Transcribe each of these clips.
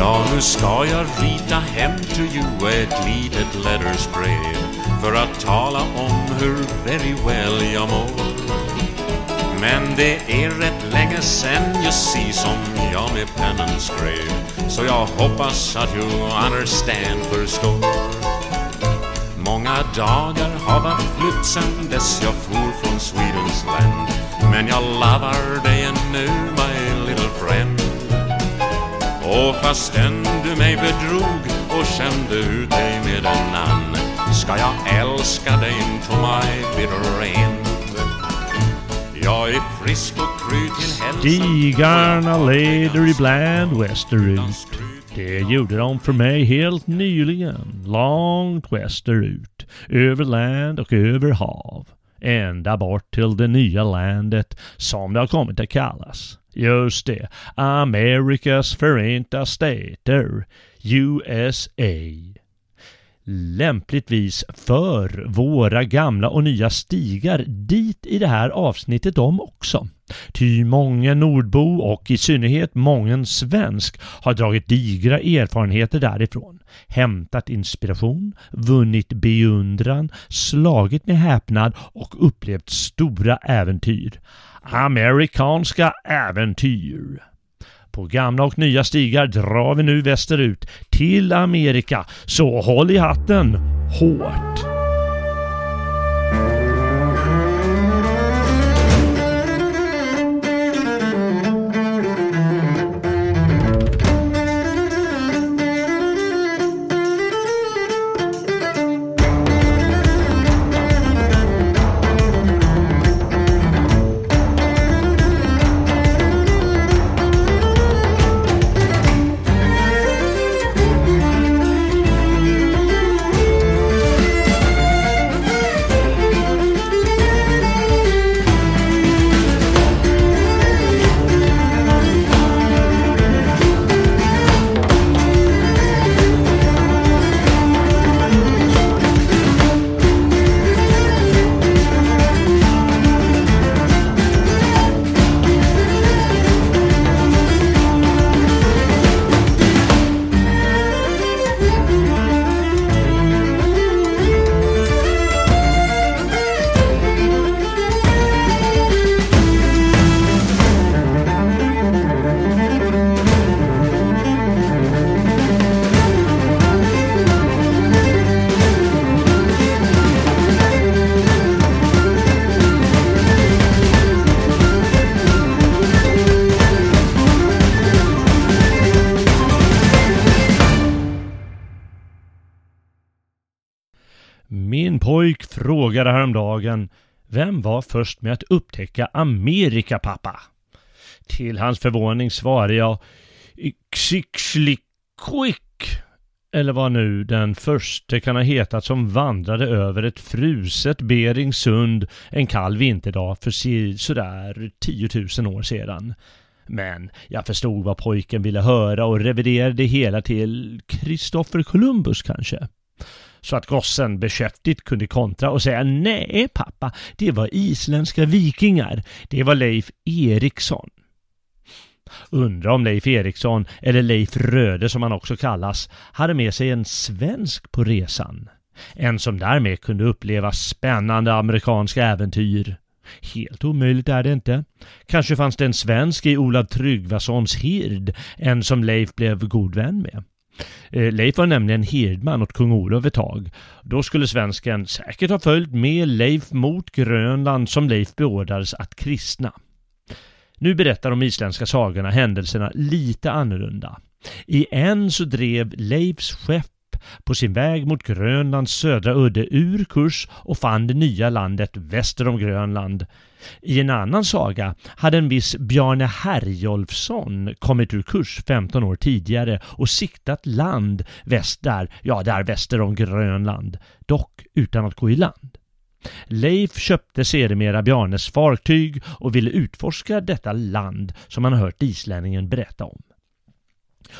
Ja, nu ska jag rita hem till you ett litet lettersbrev för att tala om hur very well jag mår. Men det är rätt länge sen you see som jag med pennan skrev så jag hoppas att you understand förstår. Många dagar har varit flytt sen dess jag for från Swedens land men jag lovar dig ännu my little friend och fastän du mig bedrog och kände ut dig med en annan ska jag älska dig into my bitter end Jag är frisk och kry till hälsan Stigarna leder ibland västerut. Det gjorde de för mig helt nyligen, långt västerut, över land och över hav. Ända bort till det nya landet som det har kommit att kallas. Just det, Amerikas förenta stater, USA. Lämpligtvis för våra gamla och nya stigar dit i det här avsnittet de också. Ty många nordbo och i synnerhet mången svensk har dragit digra erfarenheter därifrån, hämtat inspiration, vunnit beundran, slagit med häpnad och upplevt stora äventyr. Amerikanska äventyr. På gamla och nya stigar drar vi nu västerut till Amerika, så håll i hatten hårt! Frågade häromdagen vem var först med att upptäcka Amerika pappa? Till hans förvåning svarade jag Xixliquick eller vad nu den första kan ha hetat som vandrade över ett fruset Beringsund en kall vinterdag för sådär 10 000 år sedan. Men jag förstod vad pojken ville höra och reviderade det hela till Kristoffer Columbus kanske så att gossen beskäftigt kunde kontra och säga nej pappa, det var isländska vikingar. Det var Leif Eriksson. Undra om Leif Eriksson, eller Leif Röde som han också kallas, hade med sig en svensk på resan. En som därmed kunde uppleva spännande amerikanska äventyr. Helt omöjligt är det inte. Kanske fanns det en svensk i Olav Tryggvasons hird, en som Leif blev god vän med. Eh, Leif var nämligen hirdman åt kung Olof ett tag. Då skulle svensken säkert ha följt med Leif mot Grönland som Leif beordrades att kristna. Nu berättar de isländska sagorna händelserna lite annorlunda. I en så drev Leifs skepp på sin väg mot Grönlands södra udde ur kurs och fann det nya landet väster om Grönland. I en annan saga hade en viss Bjarne Herjolfsson kommit ur kurs 15 år tidigare och siktat land väst där, ja där väster om Grönland, dock utan att gå i land. Leif köpte sedermera Bjarnes fartyg och ville utforska detta land som han hört islänningen berätta om.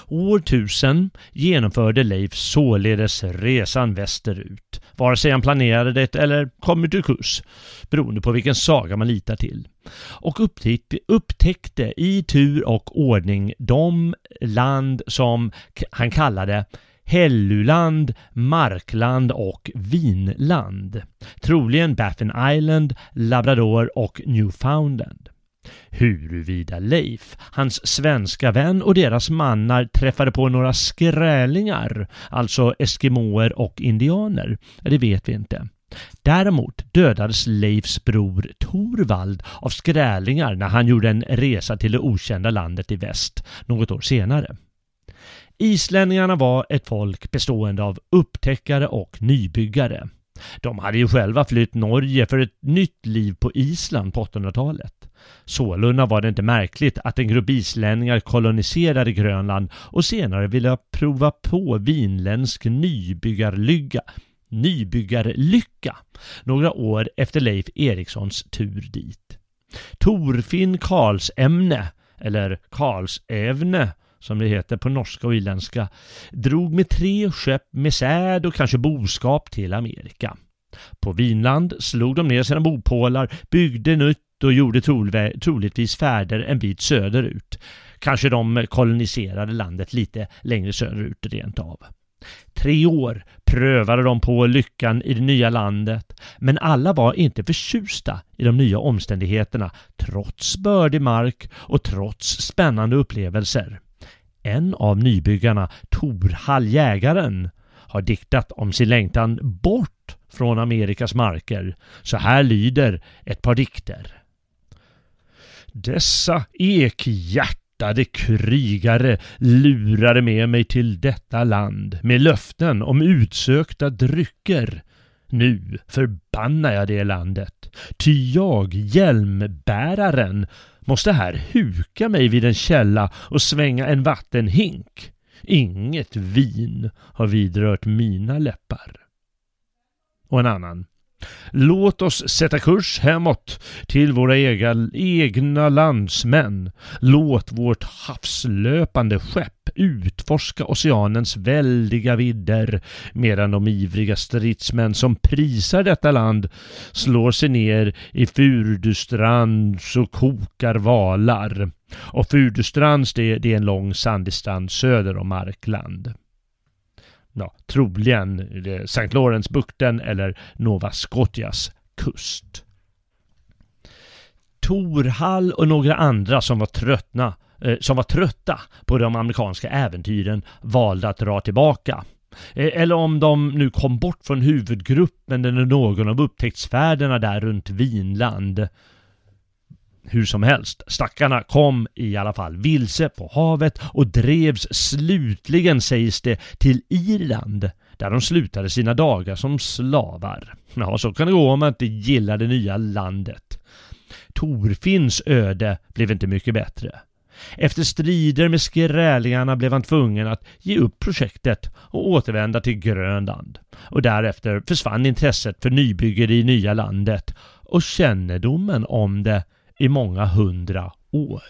År 1000 genomförde Leif således resan västerut, vare sig han planerade det eller kom ur kurs, beroende på vilken saga man litar till. Och upptäckte, upptäckte i tur och ordning de land som han kallade Helluland, Markland och Vinland. Troligen Baffin Island, Labrador och Newfoundland. Huruvida Leif, hans svenska vän och deras mannar träffade på några skrälingar, alltså eskimoer och indianer, det vet vi inte. Däremot dödades Leifs bror Torvald av skrälingar när han gjorde en resa till det okända landet i väst något år senare. Islänningarna var ett folk bestående av upptäckare och nybyggare. De hade ju själva flytt Norge för ett nytt liv på Island på 800-talet. Sålunda var det inte märkligt att en grupp islänningar koloniserade Grönland och senare ville prova på vinländsk nybyggarlycka, nybyggarlycka några år efter Leif Erikssons tur dit. Torfinn Karlsämne, eller Karlsävne som det heter på norska och irländska, drog med tre skepp med säd och kanske boskap till Amerika. På Vinland slog de ner sina bopålar, byggde nytt och gjorde troligtvis färder en bit söderut. Kanske de koloniserade landet lite längre söderut rent av. Tre år prövade de på lyckan i det nya landet, men alla var inte förtjusta i de nya omständigheterna trots bördig mark och trots spännande upplevelser. En av nybyggarna, Torhall jägaren, har diktat om sin längtan bort från Amerikas marker. Så här lyder ett par dikter. Dessa ekhjärtade krigare lurade med mig till detta land med löften om utsökta drycker. Nu förbannar jag det landet, ty jag, hjälmbäraren, måste här huka mig vid en källa och svänga en vattenhink. Inget vin har vidrört mina läppar. Och en annan. Låt oss sätta kurs hemåt till våra egna, egna landsmän. Låt vårt havslöpande skepp utforska oceanens väldiga vidder medan de ivriga stridsmän som prisar detta land slår sig ner i Furdustrands och kokar valar. Och Furdustrands det, det är en lång sandig strand söder om Markland ja, troligen eh, St. Lawrence-bukten eller Nova Scotias kust. Torhall och några andra som var tröttna eh, som var trötta på de amerikanska äventyren valde att dra tillbaka. Eh, eller om de nu kom bort från huvudgruppen eller någon av upptäcktsfärderna där runt Vinland hur som helst, stackarna kom i alla fall vilse på havet och drevs slutligen, sägs det, till Irland där de slutade sina dagar som slavar. Ja, så kan det gå om man inte gillar det nya landet. Torfinns öde blev inte mycket bättre. Efter strider med skrälingarna blev han tvungen att ge upp projektet och återvända till Grönland. Och därefter försvann intresset för nybyggeri i nya landet och kännedomen om det i många hundra år.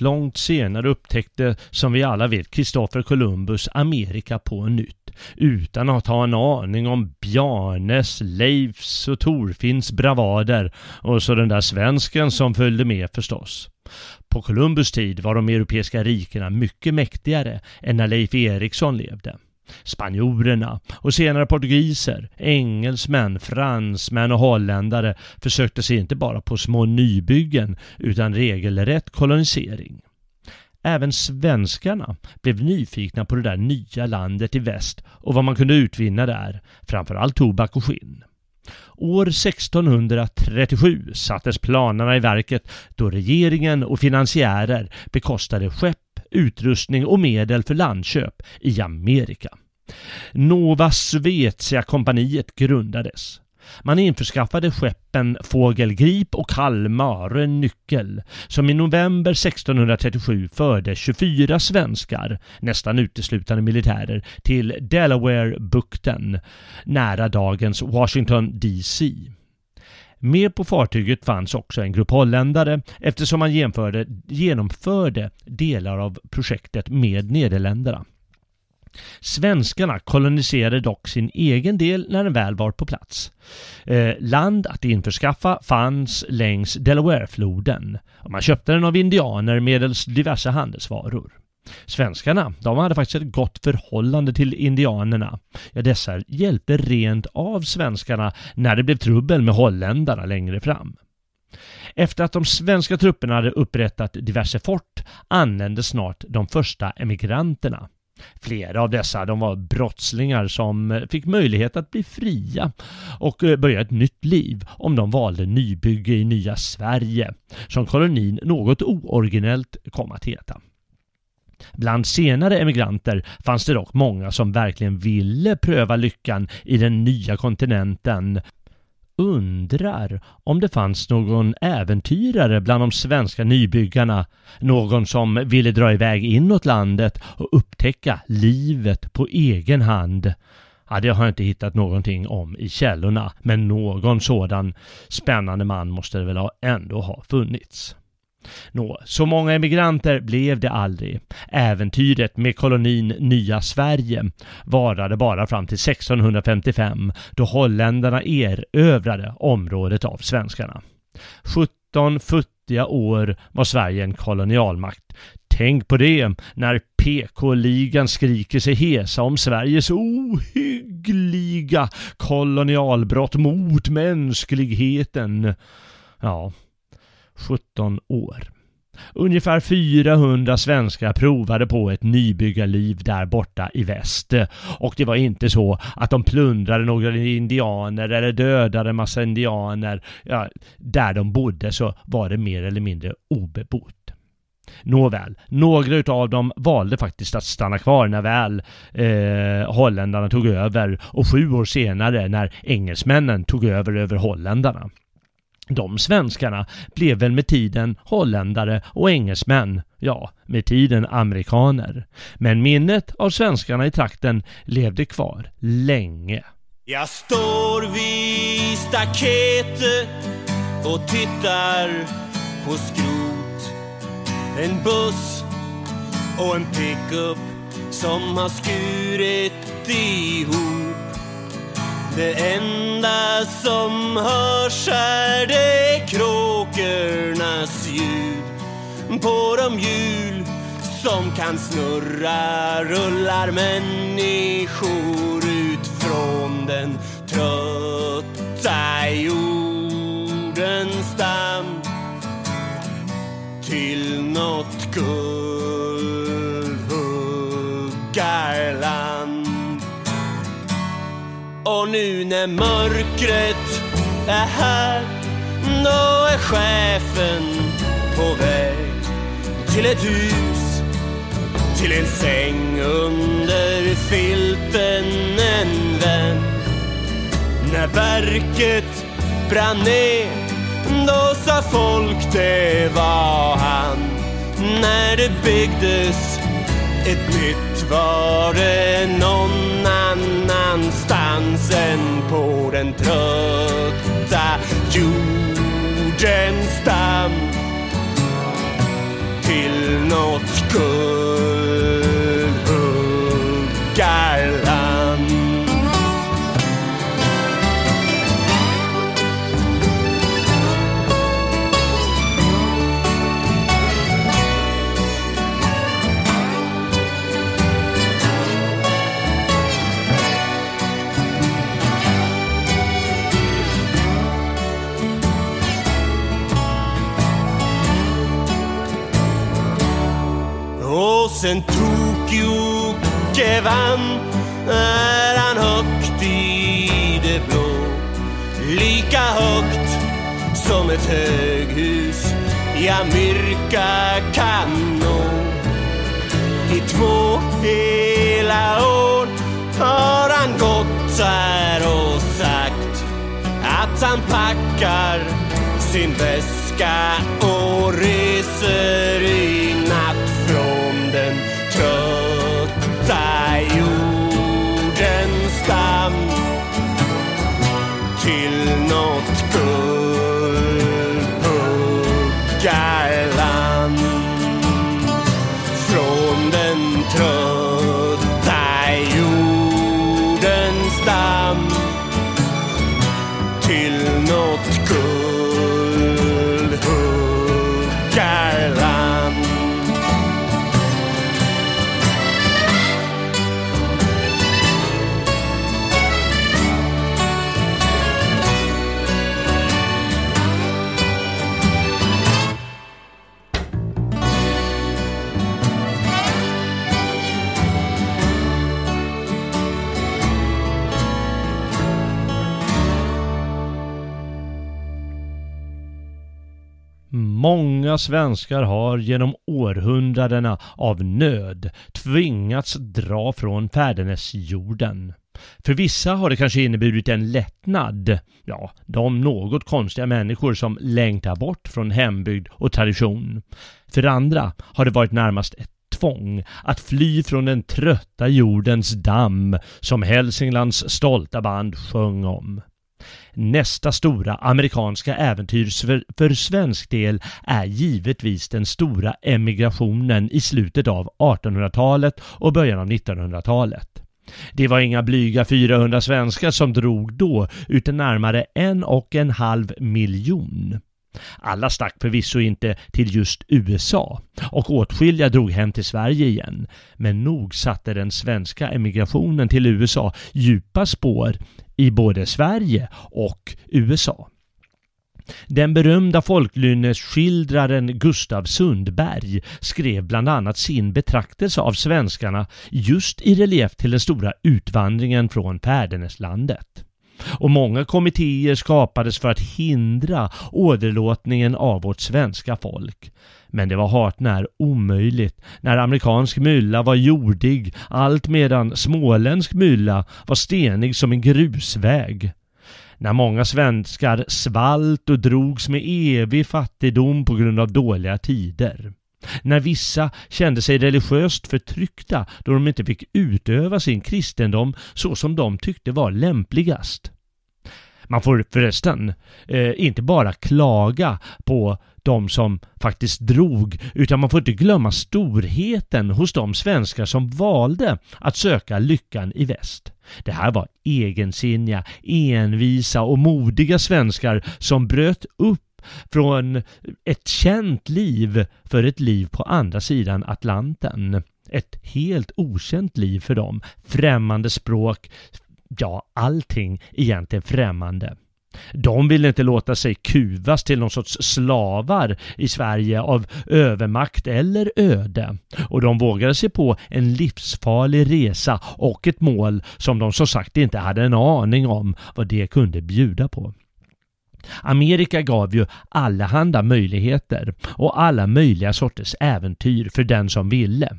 Långt, senare upptäckte, som vi alla vet, Kristoffer Columbus Amerika på nytt utan att ha en aning om Bjarnes, Leifs och Torfinns bravader och så den där svensken som följde med förstås. På Columbus tid var de europeiska rikena mycket mäktigare än när Leif Eriksson levde. Spanjorerna och senare portugiser, engelsmän, fransmän och holländare försökte sig inte bara på små nybyggen utan regelrätt kolonisering. Även svenskarna blev nyfikna på det där nya landet i väst och vad man kunde utvinna där, framförallt tobak och skinn. År 1637 sattes planerna i verket då regeringen och finansiärer bekostade skepp, utrustning och medel för landköp i Amerika. Nova Svezia-kompaniet grundades. Man införskaffade skeppen Fågelgrip och Kalmar en nyckel som i november 1637 förde 24 svenskar, nästan uteslutande militärer, till Delaware-bukten nära dagens Washington DC. Med på fartyget fanns också en grupp holländare eftersom man genomförde delar av projektet med Nederländerna. Svenskarna koloniserade dock sin egen del när den väl var på plats. Eh, land att införskaffa fanns längs Delawarefloden och man köpte den av indianer medelst diverse handelsvaror. Svenskarna, de hade faktiskt ett gott förhållande till indianerna. Ja, dessa hjälpte rent av svenskarna när det blev trubbel med holländarna längre fram. Efter att de svenska trupperna hade upprättat diverse fort anlände snart de första emigranterna. Flera av dessa de var brottslingar som fick möjlighet att bli fria och eh, börja ett nytt liv om de valde nybygge i nya Sverige, som kolonin något ooriginellt kom att heta. Bland senare emigranter fanns det dock många som verkligen ville pröva lyckan i den nya kontinenten undrar om det fanns någon äventyrare bland de svenska nybyggarna. Någon som ville dra iväg inåt landet och upptäcka livet på egen hand. Ja, det har jag inte hittat någonting om i källorna, men någon sådan spännande man måste det väl ändå ha funnits. Nå, så många emigranter blev det aldrig. Äventyret med kolonin Nya Sverige varade bara fram till 1655 då holländarna erövrade området av svenskarna. 17 futtiga år var Sverige en kolonialmakt. Tänk på det när PK-ligan skriker sig hesa om Sveriges ohyggliga kolonialbrott mot mänskligheten. Ja, 17 år. Ungefär 400 svenskar provade på ett nybyggarliv där borta i väst. Och det var inte så att de plundrade några indianer eller dödade massa indianer. Ja, där de bodde så var det mer eller mindre obebott. Nåväl, några utav dem valde faktiskt att stanna kvar när väl eh, holländarna tog över och sju år senare när engelsmännen tog över över holländarna. De svenskarna blev väl med tiden holländare och engelsmän, ja, med tiden amerikaner. Men minnet av svenskarna i trakten levde kvar länge. Jag står vid staketet och tittar på skrot. En buss och en pickup som har skurit ihop det enda som hörs På de hjul som kan snurra rullar människor ut från den trötta jordens damm till nåt guldhuggarland. Och nu när mörkret är här då är chefen på väg till ett hus till en säng under filten en vän. När verket brann ner då sa folk det var han. När det byggdes ett nytt var det någon annanstans än på den trötta jordens till något guld Sen Tokyo vann är han högt i det blå. Lika högt som ett höghus i Amerika kan nå. I två hela år har han gått här och sagt att han packar sin väska och reser i något Många svenskar har genom århundradena av nöd tvingats dra från fädernesjorden. För vissa har det kanske inneburit en lättnad. Ja, de något konstiga människor som längtar bort från hembygd och tradition. För andra har det varit närmast ett tvång att fly från den trötta jordens damm som Hälsinglands stolta band sjöng om. Nästa stora amerikanska äventyr för, svensk del är givetvis den stora emigrationen i slutet av 1800-talet och början av 1900-talet. Det var inga blyga 400 svenskar som drog då, utan närmare en och en halv miljon. Alla stack förvisso inte till just USA och åtskilliga drog hem till Sverige igen. Men nog satte den svenska emigrationen till USA djupa spår i både Sverige och USA. Den berömda folklynnesskildraren Gustav Sundberg skrev bland annat sin betraktelse av svenskarna just i relief till den stora utvandringen från Fäderneslandet. Och många kommittéer skapades för att hindra åderlåtningen av vårt svenska folk. Men det var hart när omöjligt när amerikansk mylla var jordig allt medan småländsk mylla var stenig som en grusväg. När många svenskar svalt och drogs med evig fattigdom på grund av dåliga tider. När vissa kände sig religiöst förtryckta då de inte fick utöva sin kristendom så som de tyckte var lämpligast. Man får förresten eh, inte bara klaga på de som faktiskt drog, utan man får inte glömma storheten hos de svenskar som valde att söka lyckan i väst. Det här var egensinniga, envisa och modiga svenskar som bröt upp från ett känt liv för ett liv på andra sidan Atlanten. Ett helt okänt liv för dem. Främmande språk, ja, allting egentligen främmande. De ville inte låta sig kuvas till någon sorts slavar i Sverige av övermakt eller öde. Och de vågade sig på en livsfarlig resa och ett mål som de som sagt inte hade en aning om vad det kunde bjuda på. Amerika gav ju allehanda möjligheter och alla möjliga sorters äventyr för den som ville.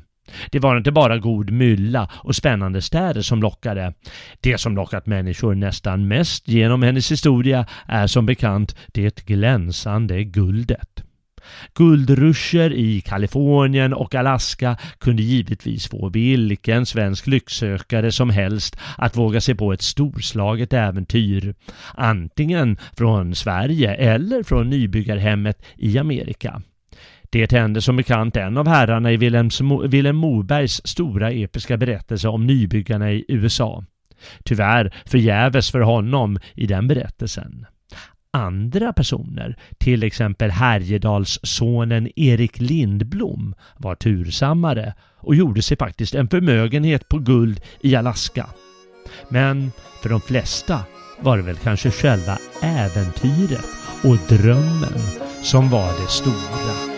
Det var inte bara god mylla och spännande städer som lockade. Det som lockat människor nästan mest genom hennes historia är som bekant det glänsande guldet. Guldruscher i Kalifornien och Alaska kunde givetvis få vilken svensk lycksökare som helst att våga sig på ett storslaget äventyr. Antingen från Sverige eller från nybyggarhemmet i Amerika. Det hände som bekant en av herrarna i Vilhelm Mobergs stora episka berättelse om nybyggarna i USA. Tyvärr förgäves för honom i den berättelsen. Andra personer, till exempel Härjedalssonen Erik Lindblom, var tursammare och gjorde sig faktiskt en förmögenhet på guld i Alaska. Men för de flesta var det väl kanske själva äventyret och drömmen som var det stora.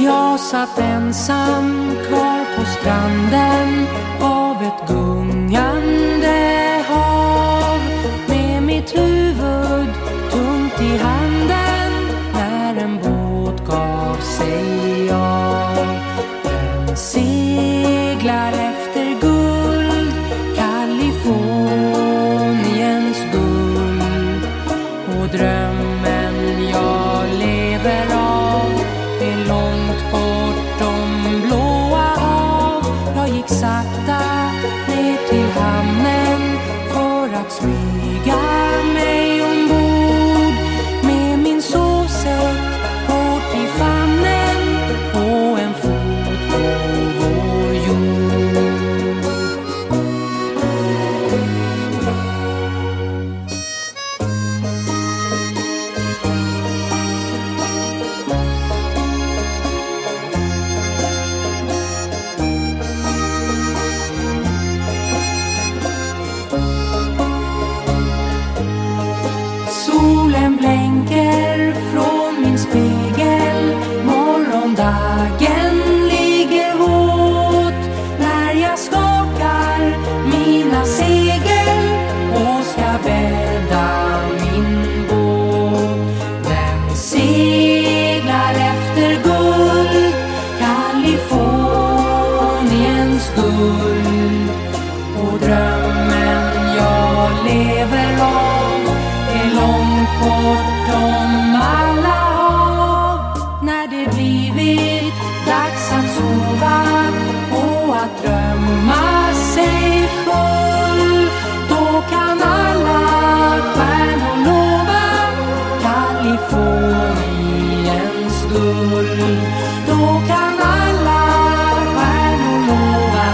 Jag satt ensam kvar på stranden Kaliforniens då kan alla stjärnor lova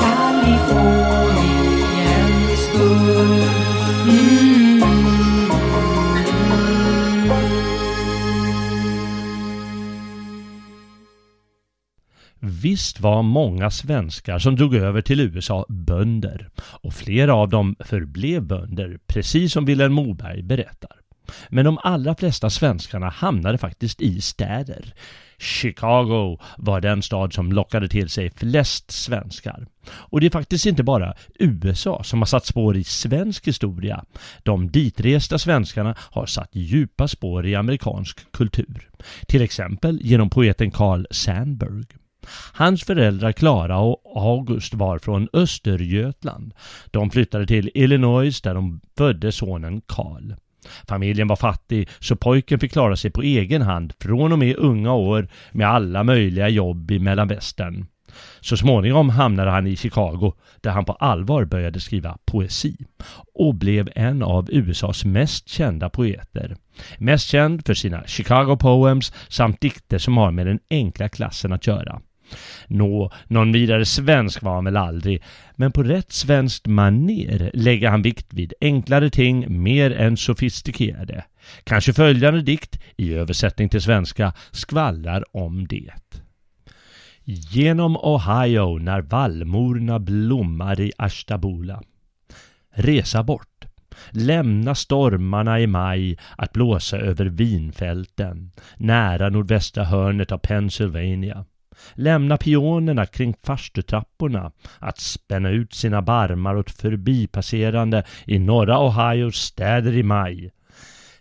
Kaliforniens guld mm. Visst var många svenskar som drog över till USA bönder och flera av dem förblev bönder, precis som Vilhelm Moberg berättar. Men de allra flesta svenskarna hamnade faktiskt i städer. Chicago var den stad som lockade till sig flest svenskar. Och det är faktiskt inte bara USA som har satt spår i svensk historia. De ditresta svenskarna har satt djupa spår i amerikansk kultur. Till exempel genom poeten Carl Sandburg. Hans föräldrar Klara och August var från Östergötland. De flyttade till Illinois där de födde sonen Karl. Familjen var fattig så pojken fick klara sig på egen hand från och med unga år med alla möjliga jobb i mellanvästern. Så småningom hamnade han i Chicago där han på allvar började skriva poesi och blev en av USAs mest kända poeter. Mest känd för sina Chicago Poems samt dikter som har med den enkla klassen att göra. Nå, någon vidare svensk var han väl aldrig, men på rätt svenskt maner lägger han vikt vid enklare ting mer än sofistikerade. Kanske följande dikt, i översättning till svenska, skvallrar om det. Genom Ohio när vallmorna blommar i Ashtabula. Resa bort. Lämna stormarna i maj att blåsa över vinfälten nära nordvästra hörnet av Pennsylvania. Lämna pionerna kring farstutrapporna att spänna ut sina barmar åt förbipasserande i norra Ohios städer i maj.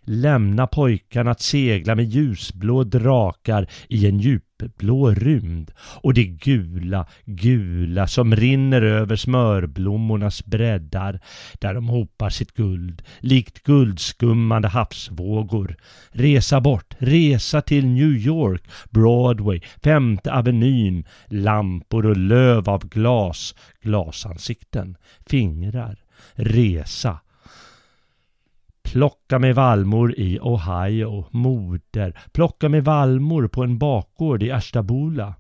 Lämna pojkarna att segla med ljusblå drakar i en djupblå rymd och det gula, gula som rinner över smörblommornas breddar där de hopar sitt guld likt guldskummande havsvågor. Resa bort, resa till New York, Broadway, Femte Avenyn, lampor och löv av glas, glasansikten, fingrar. Resa Plocka med vallmor i Ohio, moder. Plocka med vallmor på en bakgård i Ashtabula.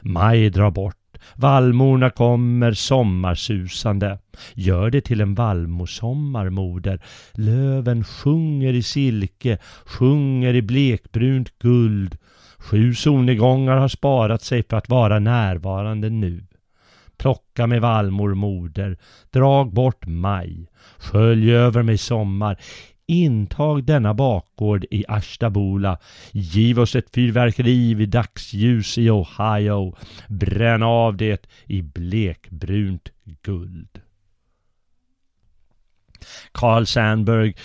Maj drar bort. Vallmorna kommer sommarsusande. Gör det till en vallmosommar, moder. Löven sjunger i silke, sjunger i blekbrunt guld. Sju solnedgångar har sparat sig för att vara närvarande nu. Plocka med vallmor, moder. Drag bort maj. Skölj över mig sommar. Intag denna bakgård i Ashtabula. Giv oss ett fyrverkeri vid dagsljus i Ohio. Bränn av det i blekbrunt guld. Carl Sandburg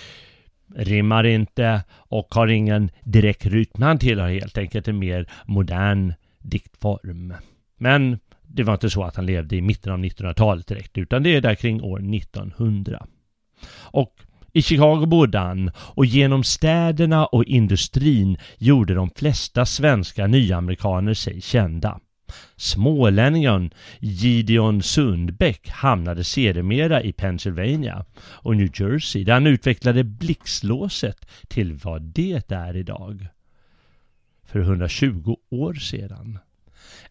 rimmar inte och har ingen direkt rytm. Han tillhör helt enkelt en mer modern diktform. Men det var inte så att han levde i mitten av 1900-talet direkt utan det är där kring år 1900. Och i Chicago bodde han och genom städerna och industrin gjorde de flesta svenska nyamerikaner sig kända. Smålänningen Gideon Sundbäck hamnade sedermera i Pennsylvania och New Jersey där han utvecklade blixtlåset till vad det är idag. För 120 år sedan.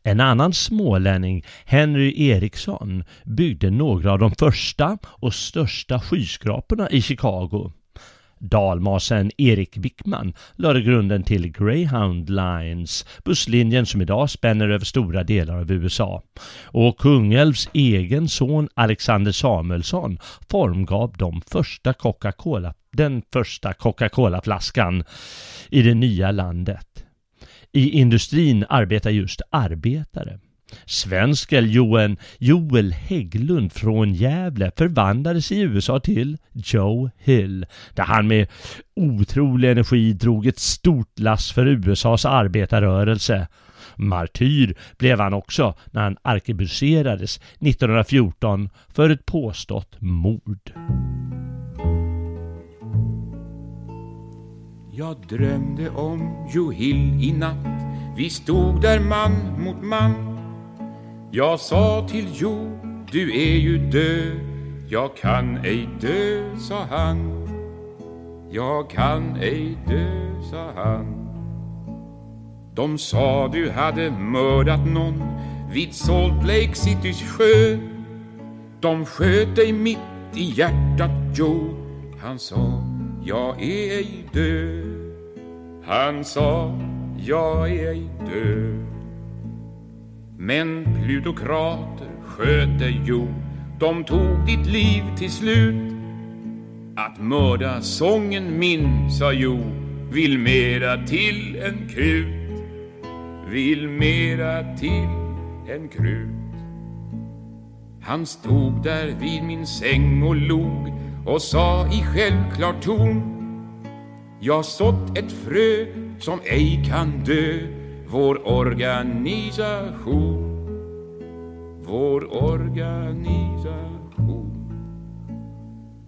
En annan smålänning, Henry Eriksson, byggde några av de första och största skyskraporna i Chicago. Dalmasen Erik Wickman lade grunden till Greyhound Lines, busslinjen som idag spänner över stora delar av USA. Och Kungälvs egen son Alexander Samuelsson formgav de första Coca-Cola, den första Coca-Cola-flaskan i det nya landet. I industrin arbetar just arbetare. Svensken Joel, Joel Hägglund från Gävle förvandlades i USA till Joe Hill, där han med otrolig energi drog ett stort lass för USAs arbetarrörelse. Martyr blev han också när han arkebuserades 1914 för ett påstått mord. Jag drömde om Joe Hill i natt. Vi stod där man mot man. Jag sa till Joe, du är ju död. Jag kan ej dö, sa han. Jag kan ej dö, sa han. De sa du hade mördat någon vid Salt Lake Citys sjö. De sköt dig mitt i hjärtat, Joe Han sa jag är ej död. Han sa, jag är ej död. Men plutokrater sköt dig, Jo. De tog ditt liv till slut. Att mörda sången min, sa Jo Vill mera till en krut. Vill mera till en krut. Han stod där vid min säng och log och sa i självklar ton Jag sått ett frö som ej kan dö Vår organisation. Vår organisation.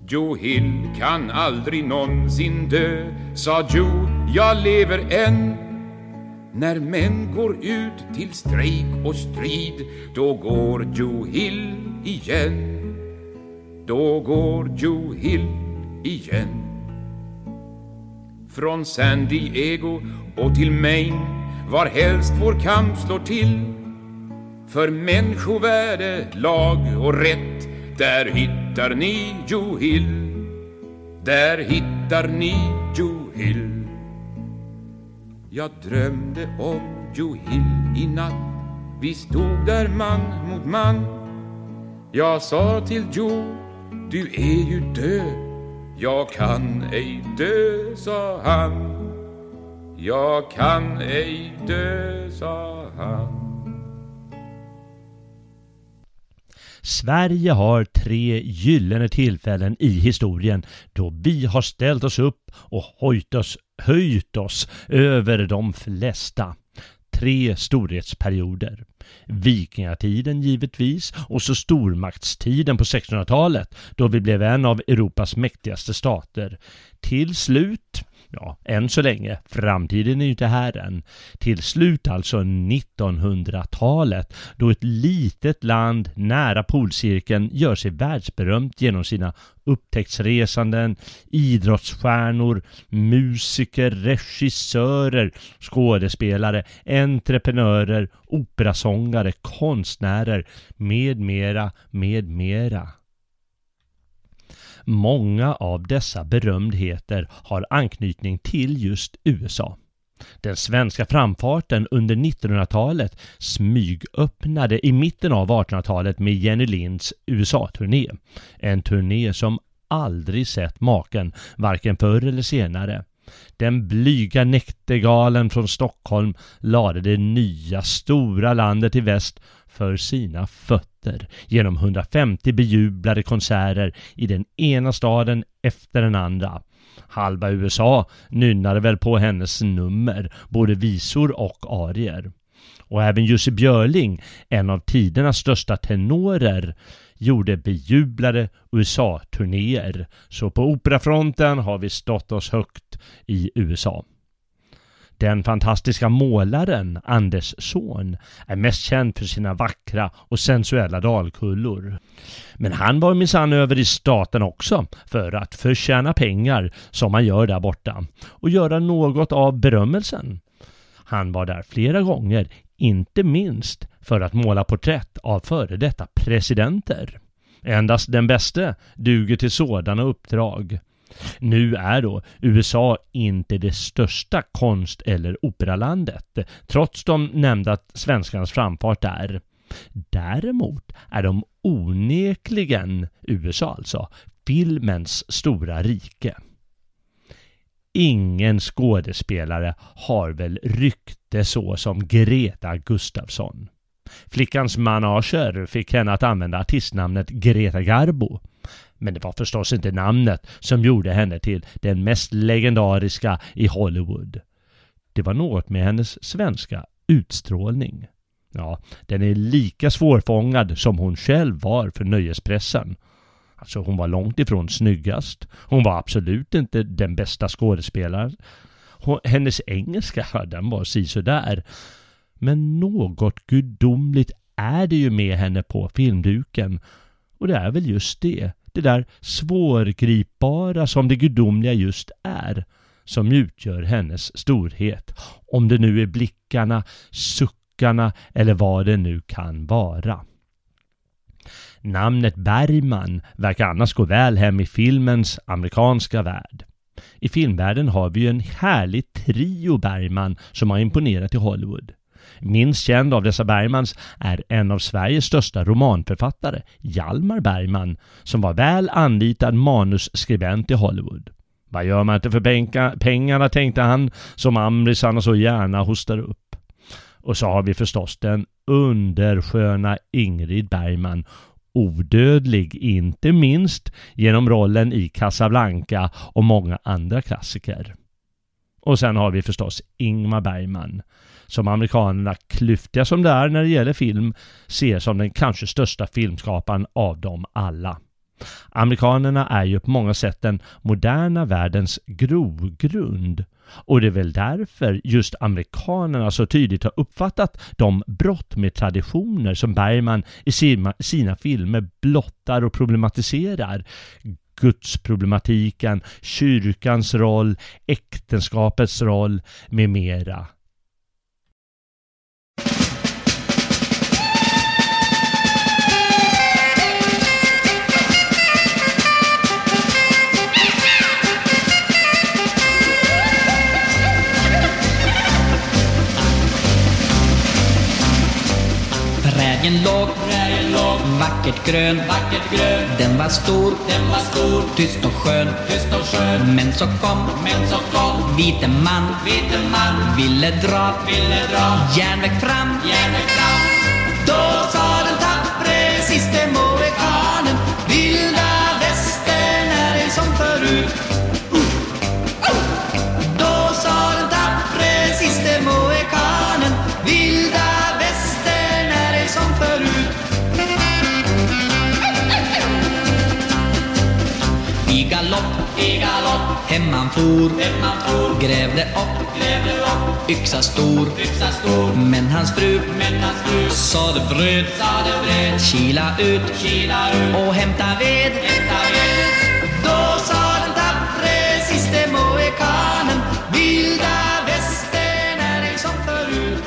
Joe Hill kan aldrig någonsin dö Sa Joe, jag lever än. När män går ut till strejk och strid Då går Joe Hill igen då går Joe Hill igen. Från San Diego och till Maine var helst vår kamp slår till. För människovärde, lag och rätt Där hittar ni Joe Hill. Där hittar ni Joe Hill. Jag drömde om Joe Hill i natt. Vi stod där man mot man. Jag sa till Joe du är ju död. Jag kan ej dö, sa han. Jag kan ej dö, sa han. Sverige har tre gyllene tillfällen i historien då vi har ställt oss upp och höjt oss, höjt oss över de flesta tre storhetsperioder. Vikingatiden givetvis och så stormaktstiden på 1600-talet då vi blev en av Europas mäktigaste stater. Till slut Ja, än så länge. Framtiden är ju inte här än. Till slut alltså 1900-talet då ett litet land nära polcirkeln gör sig världsberömt genom sina upptäcktsresanden, idrottsstjärnor, musiker, regissörer, skådespelare, entreprenörer, operasångare, konstnärer med mera, med mera. Många av dessa berömdheter har anknytning till just USA. Den svenska framfarten under 1900-talet smygöppnade i mitten av 1800-talet med Jenny Linds USA-turné. En turné som aldrig sett maken, varken förr eller senare. Den blyga näktergalen från Stockholm lade det nya stora landet i väst för sina fötter genom 150 bejublade konserter i den ena staden efter den andra. Halva USA nynnade väl på hennes nummer, både visor och arier. Och även Jussi Björling, en av tidernas största tenorer, gjorde bejublade USA-turnéer. Så på operafronten har vi stått oss högt i USA. Den fantastiska målaren Anders Zorn är mest känd för sina vackra och sensuella dalkullor. Men han var minsann över i staten också för att förtjäna pengar som man gör där borta och göra något av berömmelsen. Han var där flera gånger, inte minst för att måla porträtt av före detta presidenter. Endast den bäste duger till sådana uppdrag. Nu är då USA inte det största konst eller operalandet, trots de nämnda svenskarnas framfart där. Däremot är de onekligen, USA alltså, filmens stora rike. Ingen skådespelare har väl rykte så som Greta Gustafsson. Flickans manager fick henne att använda artistnamnet Greta Garbo. Men det var förstås inte namnet som gjorde henne till den mest legendariska i Hollywood. Det var något med hennes svenska utstrålning. Ja, den är lika svårfångad som hon själv var för nöjespressen. Alltså hon var långt ifrån snyggast. Hon var absolut inte den bästa skådespelaren. Hon, hennes engelska, den var sisådär. Men något gudomligt är det ju med henne på filmduken. Och det är väl just det, det där svårgripbara som det gudomliga just är, som utgör hennes storhet. Om det nu är blickarna, suckarna eller vad det nu kan vara. Namnet Bergman verkar annars gå väl hem i filmens amerikanska värld. I filmvärlden har vi ju en härlig trio Bergman som har imponerat i Hollywood. Minst känd av dessa Bergmans är en av Sveriges största romanförfattare, Hjalmar Bergman, som var väl anlitad manusskribent i Hollywood. Vad gör man inte för pengarna, tänkte han, som amrisarna så gärna hostar upp. Och så har vi förstås den undersköna Ingrid Bergman, odödlig inte minst genom rollen i Casablanca och många andra klassiker. Och sen har vi förstås Ingmar Bergman, som amerikanerna, klyftiga som det är när det gäller film, ser som den kanske största filmskaparen av dem alla. Amerikanerna är ju på många sätt den moderna världens grogrund. Och det är väl därför just amerikanerna så tydligt har uppfattat de brott med traditioner som Bergman i sina, sina filmer blottar och problematiserar. Gudsproblematiken, kyrkans roll, äktenskapets roll med mera. Prärien låg, prärien låg vackert grön, vackert grön. Den var stor, den var stor, tyst och skön, tyst och skön. Men så kom, men så kom, vite man, vite man, ville dra, ville dra, järnväg fram, järnväg fram. Då sa galopp. Hem han for, hem han for. Grävde upp, grävde upp. Yxa stor, yxa stor. Men hans fru, men hans fru. Sade bröd, sade bröd. Kila ut, kila ut. Och hämta ved, hämta ved. Då sa den tappre siste mohikanen Vilda västern är ej som förut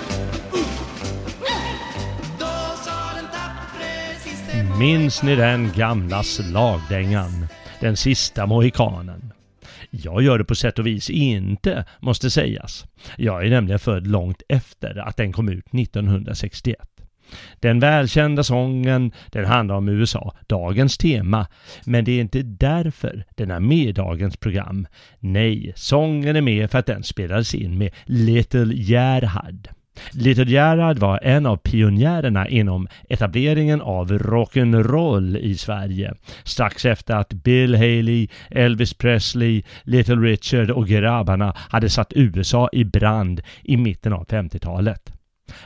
Minns ni den gamla slagdängan? Den sista mohikanen. Jag gör det på sätt och vis inte, måste sägas. Jag är nämligen född långt efter att den kom ut 1961. Den välkända sången, den handlar om USA, dagens tema. Men det är inte därför den är med i dagens program. Nej, sången är med för att den spelades in med Little Gerhard. Little Gerhard var en av pionjärerna inom etableringen av rock'n'roll i Sverige. Strax efter att Bill Haley, Elvis Presley, Little Richard och grabbarna hade satt USA i brand i mitten av 50-talet.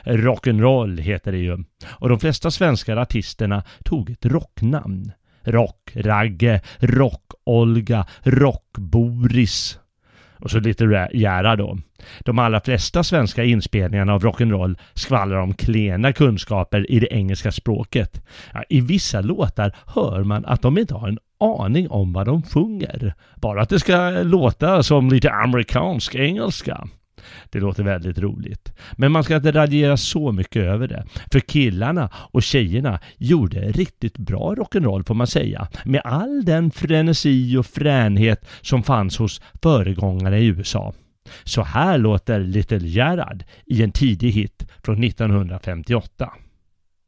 Rock'n'roll heter det ju. Och de flesta svenska artisterna tog ett rocknamn. Rock-Ragge, Rock-Olga, Rock-Boris och så lite Gerhard då. De allra flesta svenska inspelningarna av rock'n'roll skvallrar om klena kunskaper i det engelska språket. Ja, I vissa låtar hör man att de inte har en aning om vad de sjunger. Bara att det ska låta som lite amerikansk engelska. Det låter väldigt roligt. Men man ska inte radera så mycket över det. För killarna och tjejerna gjorde riktigt bra rock'n'roll får man säga. Med all den frenesi och fränhet som fanns hos föregångare i USA. Så här låter Little Gerhard i en tidig hit från 1958.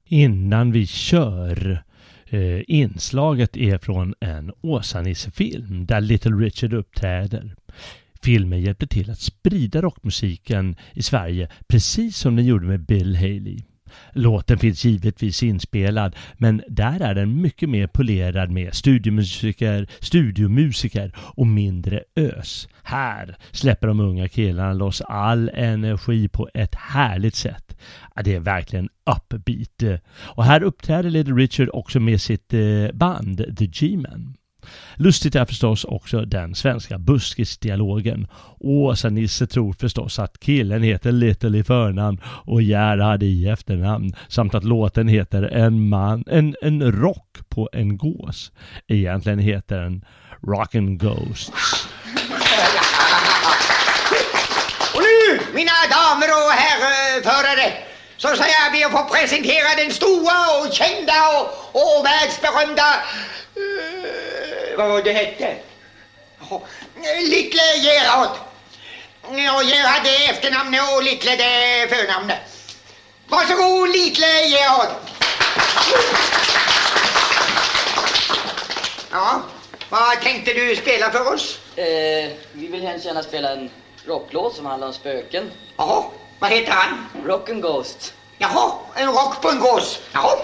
Innan vi kör eh, inslaget är från en Åsa-Nisse-film där Little Richard uppträder. Filmen hjälpte till att sprida rockmusiken i Sverige precis som den gjorde med Bill Haley. Låten finns givetvis inspelad men där är den mycket mer polerad med studiomusiker, studiomusiker och mindre ös. Här släpper de unga killarna loss all energi på ett härligt sätt. Ja, det är verkligen upbeat. Och här uppträder Little Richard också med sitt eh, band The G-Men. Lustigt är förstås också den svenska buskisdialogen. Åsa-Nisse tror förstås att killen heter Little i förnamn och Gerhard i efternamn samt att låten heter En man, en, en rock på en gås. Egentligen heter den Rockin' Ghosts. Och nu, mina damer och herrförare, så ska jag be att få presentera den stora och kända och, och världsberömda... eh, vad var det hette? Jaha, Little Gerhard. Ja, Gerhard är efternamnet och Little det är förnamnet. Varsågod, Little Gerhard. Ja, vad tänkte du spela för oss? Eh, vi vill hemskt gärna spela en rocklåt som handlar om spöken. Jaha, vad heter han? Rock and Ghost. Jaha, en rock på en gås. Jaha.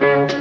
I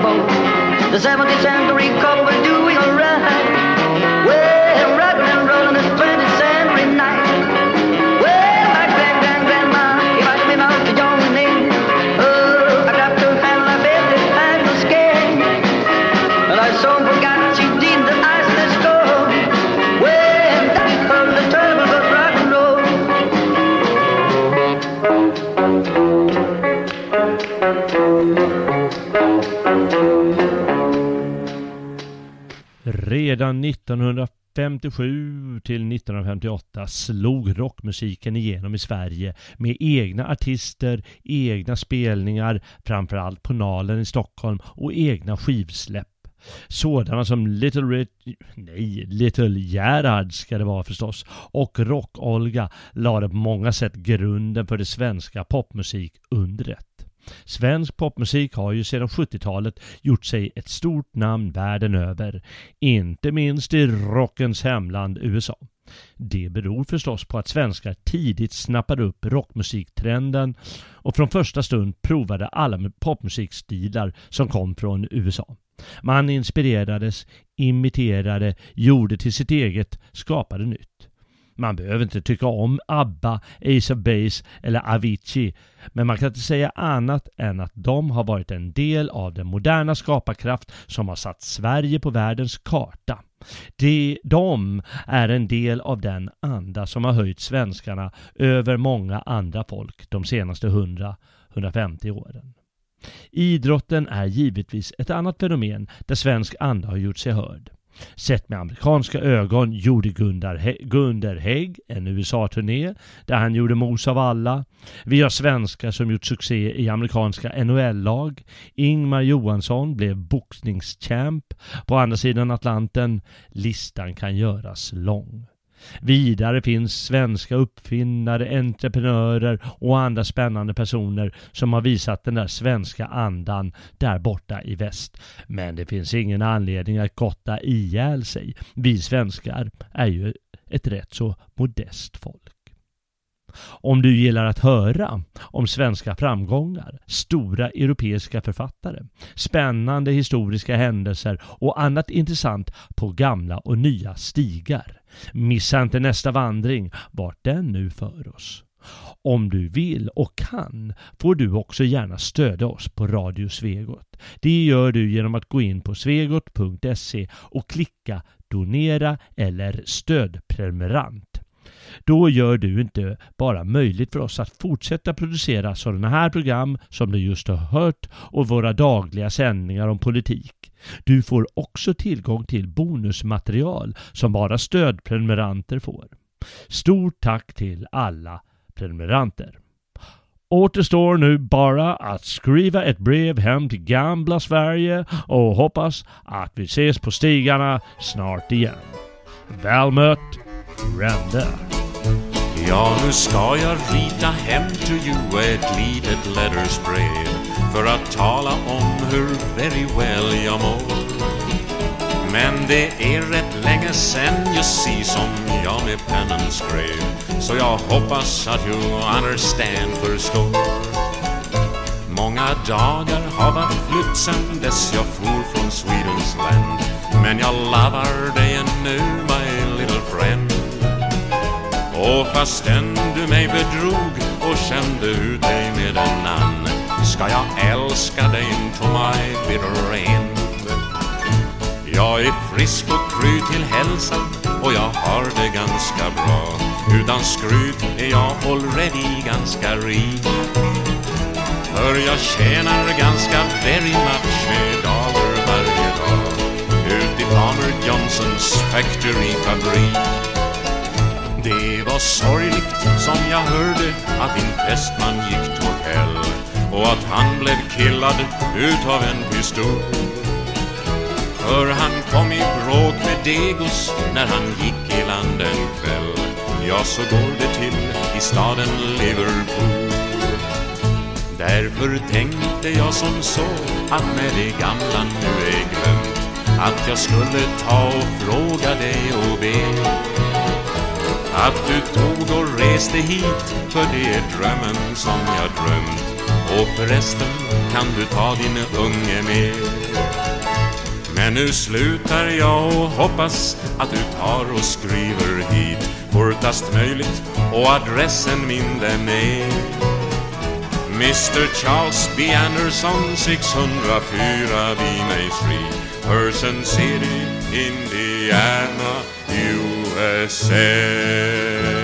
The 70th century couple. Redan 1957 till 1958 slog rockmusiken igenom i Sverige med egna artister, egna spelningar, framförallt på Nalen i Stockholm och egna skivsläpp. Sådana som Little Rich, nej, Little Gerhard ska det vara förstås, och Rock-Olga lade på många sätt grunden för det svenska popmusikundret. Svensk popmusik har ju sedan 70-talet gjort sig ett stort namn världen över, inte minst i rockens hemland USA. Det beror förstås på att svenskar tidigt snappade upp rockmusiktrenden och från första stund provade alla popmusikstilar som kom från USA. Man inspirerades, imiterade, gjorde till sitt eget, skapade nytt. Man behöver inte tycka om ABBA, Ace of Base eller Avicii, men man kan inte säga annat än att de har varit en del av den moderna skaparkraft som har satt Sverige på världens karta. De, de är en del av den anda som har höjt svenskarna över många andra folk de senaste 100-150 åren. Idrotten är givetvis ett annat fenomen där svensk anda har gjort sig hörd. Sett med amerikanska ögon gjorde Gunder, He Gunder Hägg en USA-turné där han gjorde mos av alla. Vi har svenskar som gjort succé i amerikanska NHL-lag. Ingmar Johansson blev boxningschamp på andra sidan Atlanten. Listan kan göras lång. Vidare finns svenska uppfinnare, entreprenörer och andra spännande personer som har visat den där svenska andan där borta i väst. Men det finns ingen anledning att gotta ihjäl sig. Vi svenskar är ju ett rätt så modest folk. Om du gillar att höra om svenska framgångar, stora europeiska författare, spännande historiska händelser och annat intressant på gamla och nya stigar. Missa inte nästa vandring, vart den nu för oss. Om du vill och kan får du också gärna stödja oss på Radio Svegot. Det gör du genom att gå in på svegot.se och klicka Donera eller stödprenumerant. Då gör du inte bara möjligt för oss att fortsätta producera sådana här program som du just har hört och våra dagliga sändningar om politik. Du får också tillgång till bonusmaterial som bara stödprenumeranter får. Stort tack till alla prenumeranter. Återstår nu bara att skriva ett brev hem till gamla Sverige och hoppas att vi ses på stigarna snart igen. Väl mött, Randa. Ja, nu ska jag rita hem till you ett litet lettersbrev för att tala om hur very well jag mår. Men det är rätt länge sen you see som jag med pennan skrev så jag hoppas att you understand förstår. Många dagar har varit flytt sen dess jag for från Swedens land men jag lovar dig ännu my little friend och fastän du mig bedrog och kände ut dig med en annan ska jag älska dig into my bitter end. Jag är frisk och kry till hälsan och jag har det ganska bra. Utan skryt är jag already ganska rik. För jag tjänar ganska very much med dagar varje dag ut i Farmer Johnsons factory-fabrik. Det var sorgligt som jag hörde att din fästman gick to hell och att han blev killad utav en pistol. För han kom i bråk med Degos när han gick i land en kväll. Ja, så går det till i staden Liverpool. Därför tänkte jag som så att när det gamla nu är glömt Att jag skulle ta och fråga dig och be att du tog och reste hit för det är drömmen som jag drömt. Och förresten kan du ta din unge med? Men nu slutar jag och hoppas att du tar och skriver hit. Fortast möjligt och adressen min den är. Mr Charles B. Anderson 604 B. Street. Person City, Indiana, blessed.